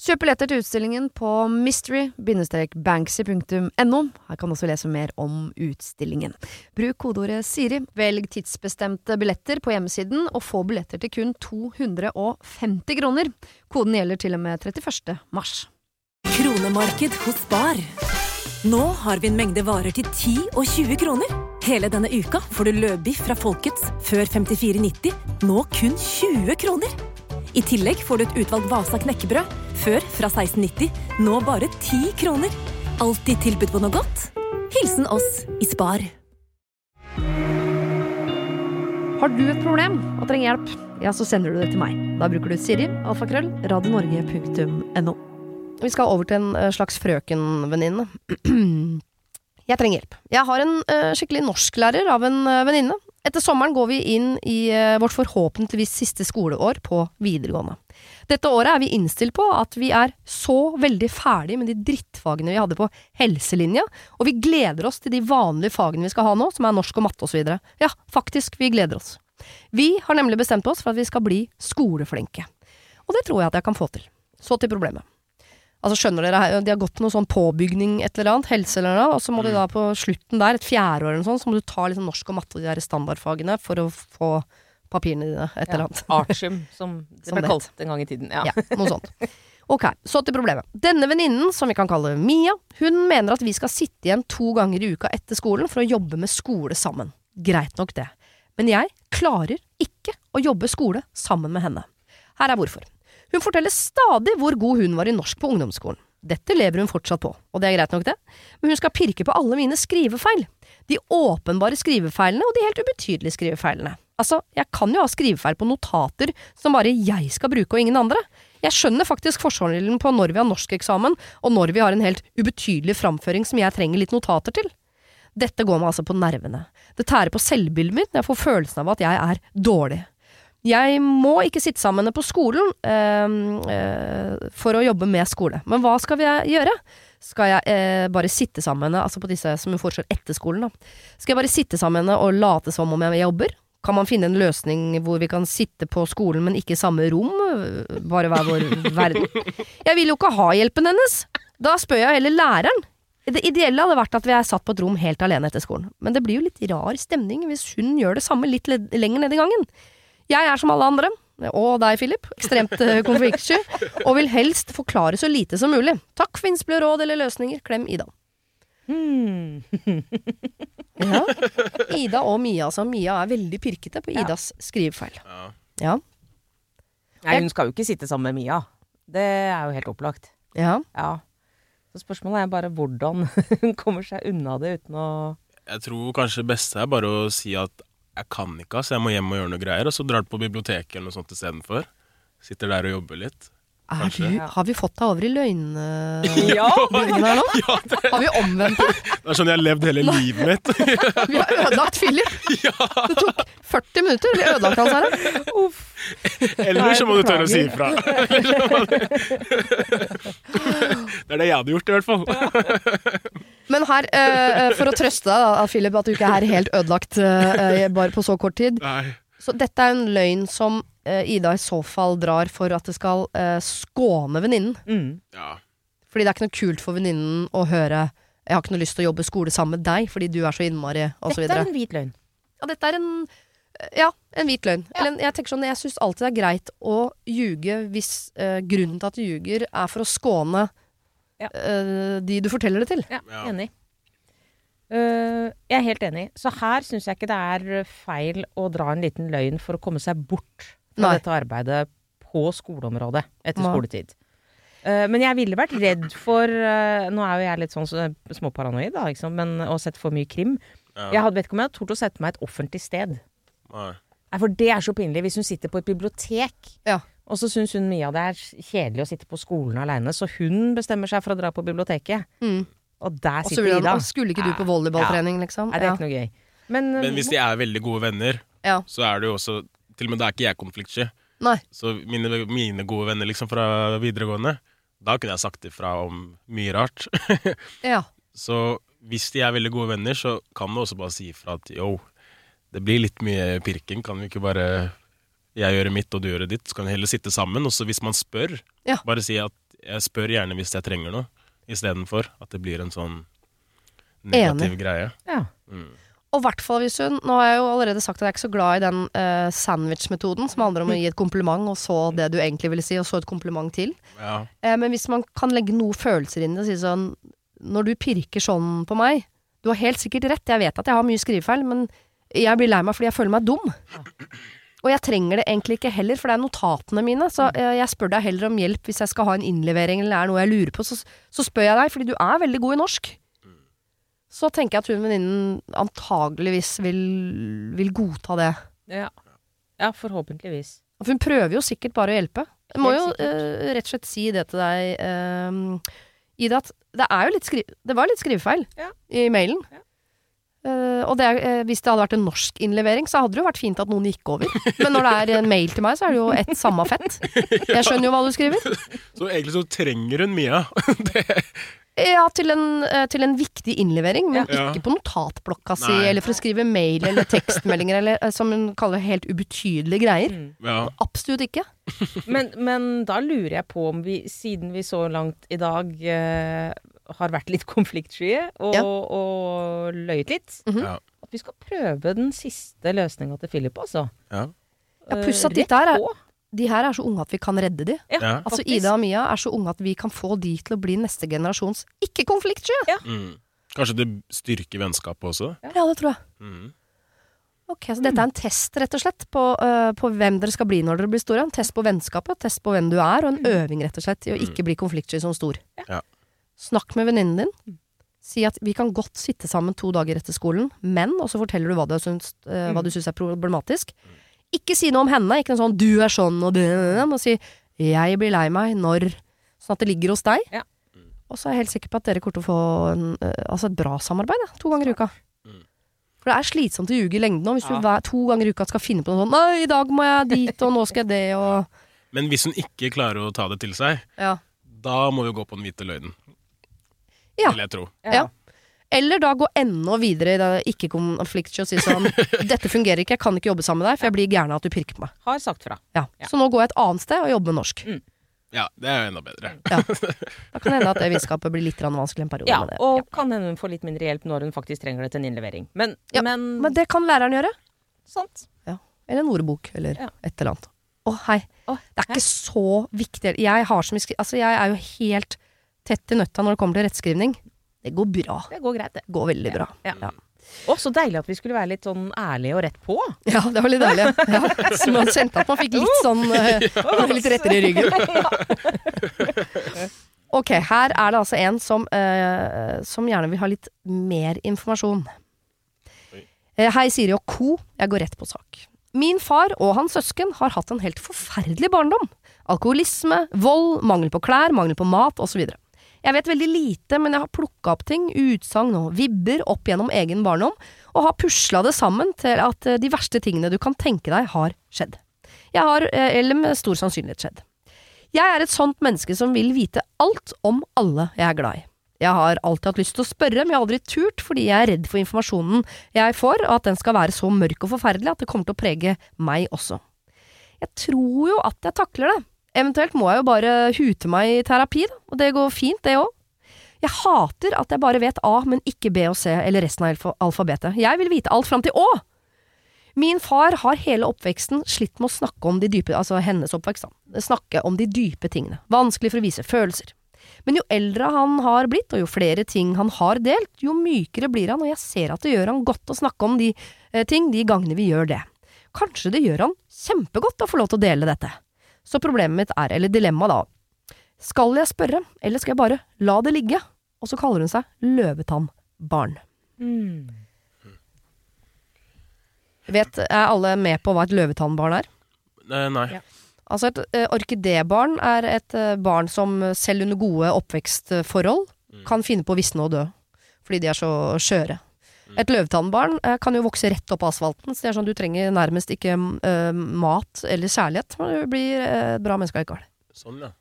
Kjøp billetter til utstillingen på mystery-banksy.no. Her kan du også lese mer om utstillingen. Bruk kodeordet Siri, velg tidsbestemte billetter på hjemmesiden, og få billetter til kun 250 kroner. Koden gjelder til og med 31. mars. Kronemarked hos Bar. Nå har vi en mengde varer til 10 og 20 kroner. Hele denne uka får du løbiff fra Folkets før 54,90, nå kun 20 kroner. I tillegg får du et utvalgt Vasa knekkebrød, før fra 16,90, nå bare 10 kroner. Alltid tilbud på noe godt. Hilsen oss i Spar. Har du et problem og trenger hjelp, ja, så sender du det til meg. Da bruker du Siri, alfakrøll, radionorge.no. Vi skal over til en eh, slags frøkenvenninne. Jeg trenger hjelp. Jeg har en eh, skikkelig norsklærer av en eh, venninne. Etter sommeren går vi inn i eh, vårt forhåpentligvis siste skoleår på videregående. Dette året er vi innstilt på at vi er så veldig ferdig med de drittfagene vi hadde på helselinja, og vi gleder oss til de vanlige fagene vi skal ha nå, som er norsk og matte osv. Ja, faktisk, vi gleder oss. Vi har nemlig bestemt oss for at vi skal bli skoleflinke. Og det tror jeg at jeg kan få til. Så til problemet. Altså skjønner dere, De har gått noe sånn påbygning et eller annet, helse eller noe, og så må de da på slutten der, et fjerde år eller noe sånt, så må du ta liksom norsk og matte og de der standardfagene for å få papirene dine, et eller annet. Artium, som det ble kalt en gang i tiden. Ja. Ja, noe sånt. Ok, så til problemet. Denne venninnen, som vi kan kalle Mia, hun mener at vi skal sitte igjen to ganger i uka etter skolen for å jobbe med skole sammen. Greit nok det. Men jeg klarer ikke å jobbe skole sammen med henne. Her er hvorfor. Hun forteller stadig hvor god hun var i norsk på ungdomsskolen. Dette lever hun fortsatt på, og det er greit nok det, men hun skal pirke på alle mine skrivefeil. De åpenbare skrivefeilene og de helt ubetydelige skrivefeilene. Altså, jeg kan jo ha skrivefeil på notater som bare jeg skal bruke og ingen andre. Jeg skjønner faktisk forskjellen på når vi har norskeksamen og når vi har en helt ubetydelig framføring som jeg trenger litt notater til. Dette går meg altså på nervene. Det tærer på selvbildet mitt når jeg får følelsen av at jeg er dårlig. Jeg må ikke sitte sammen på skolen eh, eh, for å jobbe med skole. Men hva skal jeg gjøre? Skal jeg eh, bare sitte sammen altså på disse som hun foreslår etter skolen, da. Skal jeg bare sitte sammen og late som om jeg jobber? Kan man finne en løsning hvor vi kan sitte på skolen, men ikke i samme rom? Bare hver vår verden. Jeg vil jo ikke ha hjelpen hennes! Da spør jeg heller læreren. Det ideelle hadde vært at vi er satt på et rom helt alene etter skolen, men det blir jo litt rar stemning hvis hun gjør det samme litt lenger ned i gangen. Jeg er som alle andre, og deg, Philip, ekstremt eh, konfliktsky, og vil helst forklare så lite som mulig. Takk for innspill og råd eller løsninger. Klem Ida. Hmm. Ja. Ida og Mia, altså. Mia er veldig pirkete på Idas skrivefeil. Ja. Ja. Nei, hun skal jo ikke sitte sammen med Mia. Det er jo helt opplagt. ja. Ja. Så spørsmålet er bare hvordan hun kommer seg unna det uten å Jeg tror kanskje det beste er bare å si at jeg kan ikke, ass. Jeg må hjem og gjøre noe greier. Og så drar du på biblioteket eller noe sånt istedenfor. Sitter der og jobber litt. Er du, har vi fått deg over i løgnbyen Ja! her nå? Har vi omvendt deg? Det er sånn jeg har levd hele livet mitt. Vi har ødelagt Philip. Det tok 40 minutter. Vi ødelagt hans her. Eller så må du tørre å si ifra. Det er det jeg hadde gjort, i hvert fall. Men her, uh, for å trøste deg, da, Philip, at du ikke er helt ødelagt uh, bare på så kort tid. Nei. Så dette er en løgn som uh, Ida i så fall drar for at det skal skåne venninnen. Mm. Ja. Fordi det er ikke noe kult for venninnen å høre 'jeg har ikke noe lyst til å jobbe skole sammen med deg fordi du er så innmari', og så Dette er en hvit løgn. Ja, dette er en ja, en hvit løgn. Eller, jeg tenker sånn, jeg syns alltid det er greit å ljuge hvis eh, grunnen til at du ljuger, er for å skåne Ja. eh, de du forteller det til. Ja, Ja. enig. Uh, jeg er helt enig. Så her syns jeg ikke det er feil å dra en liten løgn for å komme seg bort fra Nei. dette arbeidet på skoleområdet etter Nei. skoletid. Uh, men jeg ville vært redd for uh, Nå er jo jeg litt sånn småparanoid, da, liksom, men å sette for mye krim. Ja. Jeg hadde vet ikke om jeg hadde tort å sette meg et offentlig sted. Nei. Nei, For det er så pinlig. Hvis hun sitter på et bibliotek, Ja. Og så syns hun mye av det er kjedelig å sitte på skolen aleine, så hun bestemmer seg for å dra på biblioteket. Mm. Og der Og så sitter han, Ida. «Å, skulle ikke du på volleyballtrening, liksom? Nei, det er ikke noe gøy. Men, Men hvis de er veldig gode venner, Ja. så er det jo også Til og med da er ikke jeg konfliktsky. Nei. Så mine, mine gode venner liksom fra videregående, da kunne jeg sagt ifra om mye rart. Ja. Så hvis de er veldig gode venner, så kan du også bare si ifra at yo, det blir litt mye pirking. Kan vi ikke bare jeg gjøre mitt og du gjøre ditt? Så kan vi heller sitte sammen. Og så hvis man spør, Ja. bare si at jeg spør gjerne hvis jeg trenger noe, istedenfor at det blir en sånn negativ greie. ja. Og i hvert fall hvis hun Nå har jeg jo allerede sagt at jeg er ikke så glad i den uh, sandwich-metoden, som handler om å gi et kompliment, og så det du egentlig ville si, og så et kompliment til. Ja. Uh, men hvis man kan legge noe følelser inn i det og si sånn Når du pirker sånn på meg Du har helt sikkert rett, jeg vet at jeg har mye skrivefeil, men jeg blir lei meg fordi jeg føler meg dum. Og jeg trenger det egentlig ikke heller, for det er notatene mine. Så eh, jeg spør deg heller om hjelp hvis jeg skal ha en innlevering eller det er noe jeg lurer på. Så, så spør jeg deg, fordi du er veldig god i norsk. Så tenker jeg at hun venninnen antageligvis vil, vil godta det. Ja. ja, forhåpentligvis. For hun prøver jo sikkert bare å hjelpe. Jeg må jo eh, rett og slett si det til deg, uh, Ida, at det er jo litt skri Det var litt skrivefeil Ja. i mailen. Ja. Eh, og det eh, hvis det hadde vært en norsk innlevering, så hadde det jo vært fint at noen gikk over. Men når det er en mail til meg, så er det jo ett samme fett. Jeg skjønner jo hva du skriver. Så egentlig så trenger hun Mia. det, Ja, til en, uh, til en viktig innlevering, men Ja. ikke på notatblokka si, Nei. eller for å skrive mail eller tekstmeldinger, eller som hun kaller helt ubetydelige greier. Mm. ja. Absolutt ikke. Men, men da lurer jeg på om vi, siden vi så langt i dag har vært litt konfliktsky og, Ja. og løyet litt, Mhm. Ja. at vi skal prøve den siste løsninga til Philip, altså. Ja. Ja, Eh, pluss at rett dette her er- De her er så unge at vi kan redde de. Ja, Ja. Altså faktisk. Ida og Mia er så unge at vi kan få de til å bli neste generasjons ikke-konfliktsky. Mm. Kanskje det styrker vennskapet også? Ja, det tror jeg. Mm. Ok, Så dette er en test, rett og slett, på, uh, på hvem dere skal bli når dere blir store. En test på vennskapet, test på hvem du er, og en øving, rett og slett, i å ikke bli konfliktsky som stor. Ja. Snakk med venninnen din. Si at vi kan godt sitte sammen to dager etter skolen, men Og så forteller du hva du syns, uh, hva du syns er problematisk. Ikke si noe om henne. Ikke noe sånn 'du er sånn' og det Men si 'jeg blir lei meg når' Sånn at det ligger hos deg. Ja. Og så er jeg helt sikker på at dere kommer til å få en, uh, altså et bra samarbeid, ja, to ganger i uka. Mm. For det er slitsomt å ljuge i lengden òg, hvis Ja. du hver, to ganger i uka skal finne på noe sånt. Nei, i dag må jeg dit, og nå skal jeg det, og Men hvis hun ikke klarer å ta det til seg, Ja. da må vi gå på den hvite løgnen. Ja. Vil jeg tro. Ja. Eller da gå enda videre i det ikke-konflikt og si sånn Dette fungerer ikke, jeg kan ikke jobbe sammen med deg, for jeg blir gæren av at du pirker på meg. Har sagt fra. Ja. Ja. Så nå går jeg et annet sted og jobber med norsk. Ja, det er jo enda bedre. Da kan det hende at det vennskapet blir litt vanskelig en periode. Ja, med det. og kan hende hun får litt mindre hjelp når hun faktisk trenger det til en innlevering. Men, Ja, men, Men det kan læreren gjøre. sant. Eller en ordbok, eller Ja. et eller annet. Å, hei. Å, Det er ikke så viktig. Jeg har så mye skri... Altså, jeg er jo helt tett i nøtta når det kommer til rettskrivning. Det går bra. Det går greit, det. Går veldig bra. Ja. Å, så deilig at vi skulle være litt sånn ærlige og rett på. Ja, det var litt deilig. Ja. Så man kjente at man fikk litt sånn eh, Litt rettere i ryggen. Ok, her er det altså en som, uh, som gjerne vil ha litt mer informasjon. Uh, hei, Siri og co. Jeg går rett på sak. Min far og hans søsken har hatt en helt forferdelig barndom. Alkoholisme, vold, mangel på klær, mangel på mat osv. Jeg vet veldig lite, men jeg har plukka opp ting, utsagn og vibber opp gjennom egen barndom, og har pusla det sammen til at eh, de verste tingene du kan tenke deg, har skjedd. Jeg har, eh, eller med stor sannsynlighet skjedd. Jeg er et sånt menneske som vil vite alt om alle jeg er glad i. Jeg har alltid hatt lyst til å spørre, men jeg har aldri turt fordi jeg er redd for informasjonen jeg får, og at den skal være så mørk og forferdelig at det kommer til å prege meg også. Jeg tror jo at jeg takler det. Eventuelt må jeg jo bare hute meg i terapi, da, og det går fint, det òg. Jeg hater at jeg bare vet A, men ikke B og C eller resten av alfabetet. Jeg vil vite alt fram til Å! Min far har hele oppveksten slitt med å snakke om de dype, altså hennes oppvekst, da. Snakke om de dype tingene. Vanskelig for å vise følelser. Men jo eldre han har blitt, og jo flere ting han har delt, jo mykere blir han, og jeg ser at det gjør han godt å snakke om de eh, ting de gangene vi gjør det. Kanskje det gjør han kjempegodt å få lov til å dele dette. Så problemet mitt er, eller dilemmaet da, skal jeg spørre, eller skal jeg bare la det ligge? Og så kaller hun seg Løvetannbarn. Vet, er alle med på hva et løvetannbarn er? Eh, nei. Ja. Altså et uh, orkidébarn er et uh, barn som selv under gode oppvekstforhold Mm. kan finne på å visne og dø. Fordi de er så skjøre. Et løvetannbarn eh, kan jo vokse rett opp av asfalten, så det er sånn du trenger nærmest ikke eh, mat eller kjærlighet. Men du blir eh, et bra menneske likevel. Sånn, ja.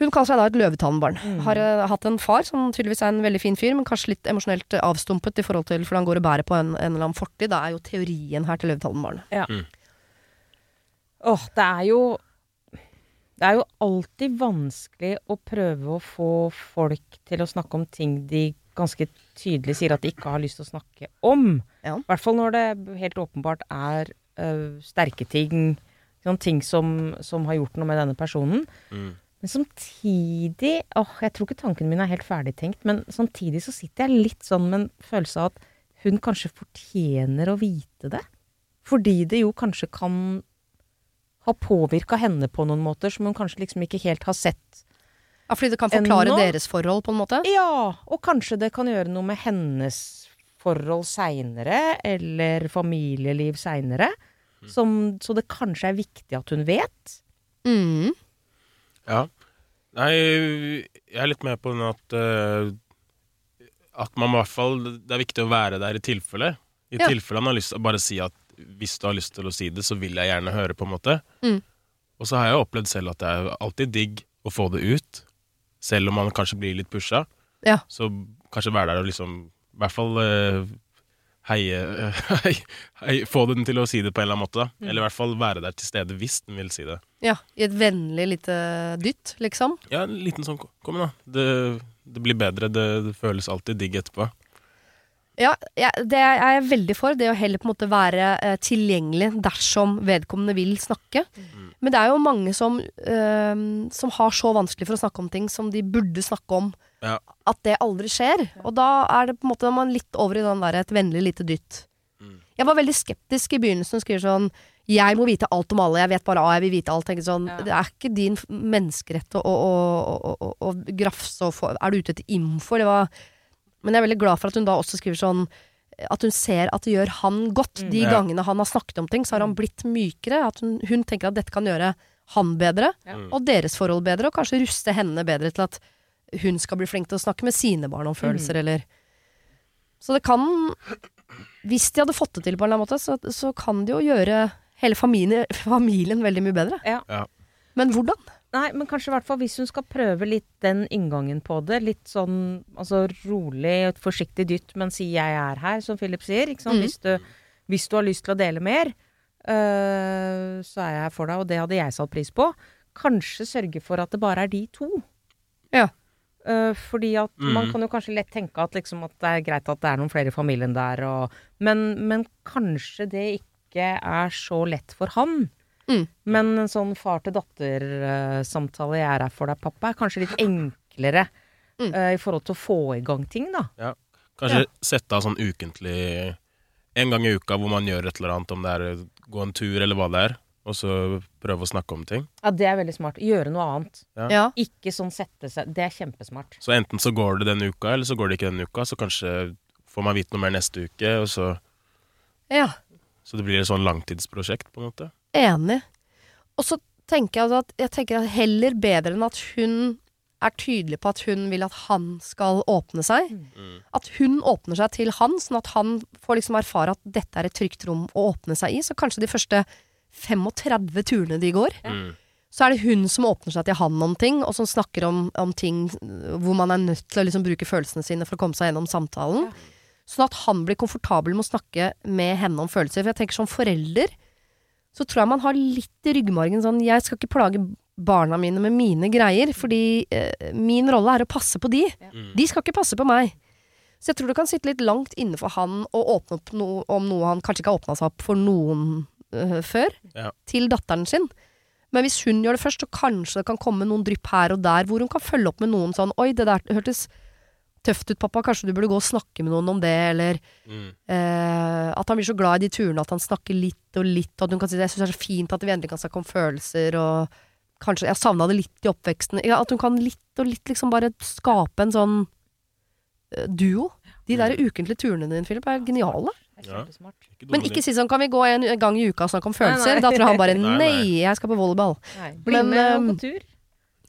Hun kaller seg da et løvetannbarn. Mm. Har eh, hatt en far som tydeligvis er en veldig fin fyr, men kanskje litt emosjonelt avstumpet i forhold til fordi han går og bærer på en, en eller annen fortid. Det er jo teorien her til løvetannbarnet. Åh, det er jo Det er jo alltid vanskelig å prøve å få folk til å snakke om ting de ganske tydelig sier at de ikke har lyst til å snakke om. Ja. I hvert fall når det helt åpenbart er uh, sterke ting. Sånn ting som, som har gjort noe med denne personen. Mm. Men samtidig åh, Jeg tror ikke tanken min er helt ferdigtenkt, men samtidig så sitter jeg litt sånn med en følelse av at hun kanskje fortjener å vite det. Fordi det jo kanskje kan ha påvirka henne på noen måter som hun kanskje liksom ikke helt har sett. Ja, fordi det kan forklare Ennå? deres forhold, på en måte? Ja, og kanskje det kan gjøre noe med hennes forhold seinere, eller familieliv seinere. Mm. Så det kanskje er viktig at hun vet. Mm. Ja. Nei, jeg er litt med på den at uh, At man i hvert fall Det er viktig å være der i tilfelle. I Ja. tilfelle han har lyst til å bare si at hvis du har lyst til å si det, så vil jeg gjerne høre, på en måte. Mm. Og så har jeg opplevd selv at det er alltid digg å få det ut. Selv om man kanskje blir litt pusha. Ja. Så kanskje være der og liksom I hvert fall uh, heie, hei, hei, Få den til å si det på en eller annen måte. Da. Eller i hvert fall være der til stede hvis den vil si det. Ja, I et vennlig lite dytt, liksom. Ja, en liten sånn Kom igjen, da. Det, det blir bedre. Det, det føles alltid digg etterpå. Ja, ja, det er jeg veldig for. Det å heller på en måte være eh, tilgjengelig dersom vedkommende vil snakke. Men det er jo mange som, eh, som har så vanskelig for å snakke om ting som de burde snakke om, Ja. at det aldri skjer. Og da er det på en måte man litt over i den der et vennlig lite dytt. Mm. Jeg var veldig skeptisk i begynnelsen og skriver sånn jeg må vite alt om alle, jeg vet bare A, jeg vil vite alt. Sånn, Ja. Det er ikke din menneskerett å, å, å, å, å grafse og få Er du ute etter info, eller hva? Men jeg er veldig glad for at hun da også skriver sånn at hun ser at det gjør han godt. Mm. De Ja. gangene han har snakket om ting, så har han blitt mykere. At hun, hun tenker at dette kan gjøre han bedre, Ja. og deres forhold bedre, og kanskje ruste henne bedre til at hun skal bli flink til å snakke med sine barn om følelser, eller Så det kan Hvis de hadde fått det til på en eller annen måte, så, så kan det jo gjøre hele familien, familien veldig mye bedre. Ja. Ja. Men hvordan? Nei, men kanskje i hvert fall hvis hun skal prøve litt den inngangen på det. Litt sånn altså rolig, et forsiktig dytt, men si 'jeg er her', som Philip sier. Ikke sant? Mhm. Hvis, du, hvis du har lyst til å dele mer, øh, så er jeg her for deg, og det hadde jeg satt pris på. Kanskje sørge for at det bare er de to. Ja. Uh, fordi at man Mhm. kan jo kanskje lett tenke at, liksom, at det er greit at det er noen flere i familien der, og, men, men kanskje det ikke er så lett for han. Mm. Men en sånn far-til-datter-samtale 'jeg er her for deg, pappa', er kanskje litt enklere Mm. uh, i forhold til å få i gang ting, da. Kanskje sette av sånn ukentlig En gang i uka hvor man gjør et eller annet, om det er gå en tur eller hva det er, og så prøve å snakke om ting. Ja, det er veldig smart. Gjøre noe annet. Ja. Ikke sånn sette seg Det er kjempesmart. Så enten så går det denne uka, eller så går det ikke denne uka. Så kanskje får man vite noe mer neste uke, og så, ja. så det blir et sånn langtidsprosjekt, på en måte. Enig. Og så tenker jeg altså at, jeg tenker at heller bedre enn at hun er tydelig på at hun vil at han skal åpne seg. Mm. At hun åpner seg til han, sånn at han får liksom erfare at dette er et trygt rom å åpne seg i. Så kanskje de første 35 turene de går, Mm. så er det hun som åpner seg til han om ting, og som snakker om, om ting hvor man er nødt til å liksom bruke følelsene sine for å komme seg gjennom samtalen. Sånn at han blir komfortabel med å snakke med henne om følelser. For jeg tenker som forelder, så tror jeg man har litt i ryggmargen sånn Jeg skal ikke plage barna mine med mine greier, fordi eh, min rolle er å passe på de. Mm. De skal ikke passe på meg. Så jeg tror det kan sitte litt langt inne for han å åpne opp no om noe han kanskje ikke har åpna seg opp for noen uh, før, Ja. til datteren sin. Men hvis hun gjør det først, så kanskje det kan komme noen drypp her og der, hvor hun kan følge opp med noen sånn Oi, det der hørtes tøft ut, pappa. Kanskje du burde gå og snakke med noen om det, eller Mm. eh, at han blir så glad i de turene at han snakker litt og litt, og at hun kan si det. jeg syns det er så fint at vi endelig kan snakke om følelser, og kanskje Jeg savna det litt i oppveksten. Ja, at hun kan litt og litt liksom bare skape en sånn eh, duo. De der ukentlige turene dine, Philip, er geniale. Er Ja. Men ikke si sånn, kan vi gå en gang i uka og snakke om følelser? nei. Da tror han bare Nei, nei. nei, jeg skal på volleyball. Nei, Bli Men, med og på tur.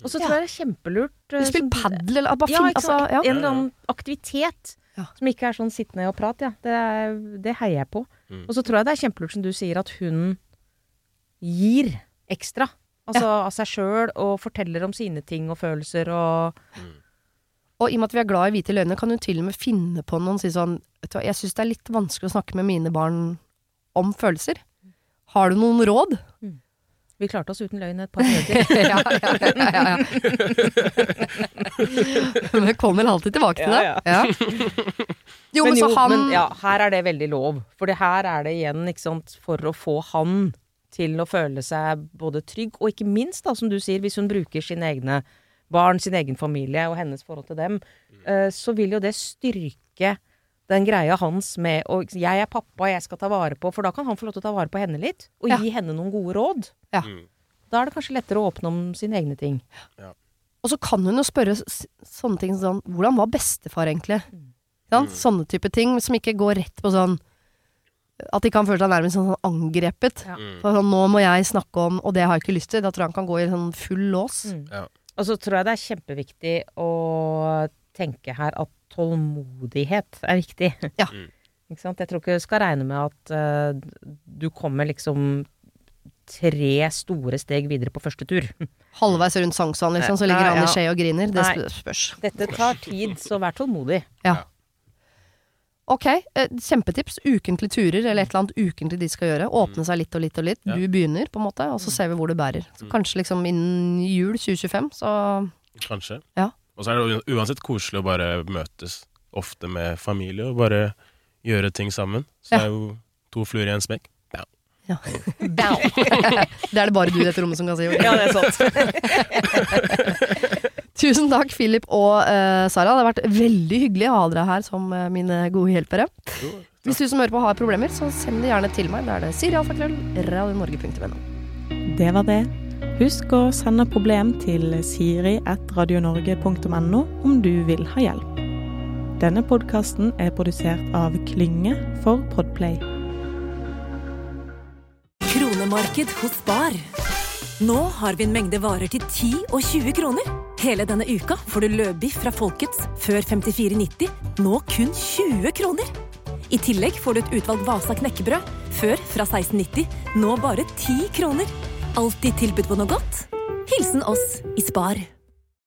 Og så tror jeg det er kjempelurt eh, Du spiller padel eller bare Ja, altså, ja. En eller annen aktivitet Ja. som ikke er sånn sittende og prat, ja. Det, er, det heier jeg på. Mm. Og så tror jeg det er kjempelurt, som du sier, at hun gir ekstra. Altså av seg sjøl, og forteller om sine ting og følelser og Og i og med at vi er glad i hvite løgner, kan hun til og med finne på noen si sånn vet du hva, Jeg syns det er litt vanskelig å snakke med mine barn om følelser. Har du noen råd? Vi klarte oss uten løgn et par minutter. ja, ja, ja, ja, ja. Men jeg kommer alltid tilbake til det. Ja, Ja. Jo, men, men så jo, han men ja, her er det veldig lov. For det her er det igjen, ikke sant, for å få han til å føle seg både trygg, og ikke minst, da, som du sier, hvis hun bruker sine egne barn, sin egen familie og hennes forhold til dem, eh, så vil jo det styrke den greia hans med å 'jeg er pappa, jeg skal ta vare på', for da kan han få lov til å ta vare på henne litt, og Ja. gi henne noen gode råd. Ja. Mm. Da er det kanskje lettere å åpne om sine egne ting. Og så kan hun jo spørre sånne ting som sånn Hvordan var bestefar egentlig? Mm. Sånne type ting som ikke går rett på sånn At ikke han føler seg nærmest sånn angrepet. Ja. Mm. For sånn, nå må jeg snakke om, og det har jeg ikke lyst til. Da tror jeg han kan gå i sånn full lås. Mm. Ja. Og så tror jeg det er kjempeviktig å tenke her at tålmodighet er viktig. Ja. Mm. Ikke sant? Jeg tror ikke du skal regne med at uh, du kommer liksom tre store steg videre på første tur. Halvveis rundt sangsvann liksom, så ligger han i skje og griner. Det Nei. spørs. Dette tar tid, så vær tålmodig. Ok, eh, kjempetips. Ukentlige turer, eller et eller annet ukentlig de skal gjøre. Åpne seg litt og litt og litt. Du begynner, på en måte, og så ser vi hvor det bærer. Så kanskje liksom innen jul 2025, så Kanskje. Ja. Og så er det uansett koselig å bare møtes ofte med familie og bare gjøre ting sammen. Så Ja. det er jo to fluer i en smekk. Ja. Det er det bare du i dette rommet som kan si. Ja, det er sant. Tusen takk, Philip og uh, Sara. Det har vært veldig hyggelig å ha dere her som uh, mine gode hjelpere. Jo, Hvis du som hører på har problemer, så send det gjerne til meg. Da er det sirialfakrøll, radionorge.no. Det var det. Husk å sende problem til siri.radionorge.no om du vil ha hjelp. Denne podkasten er produsert av Klynge for Podplay. Kronemarked hos Bar. Nå har vi en mengde varer til 10 og 20 kroner. Hele denne uka får du løbiff fra Folkets før 54,90, nå kun 20 kroner. I tillegg får du et utvalgt Vasa knekkebrød, før fra 1690, nå bare 10 kroner. Alltid tilbud på noe godt. Hilsen oss i Spar.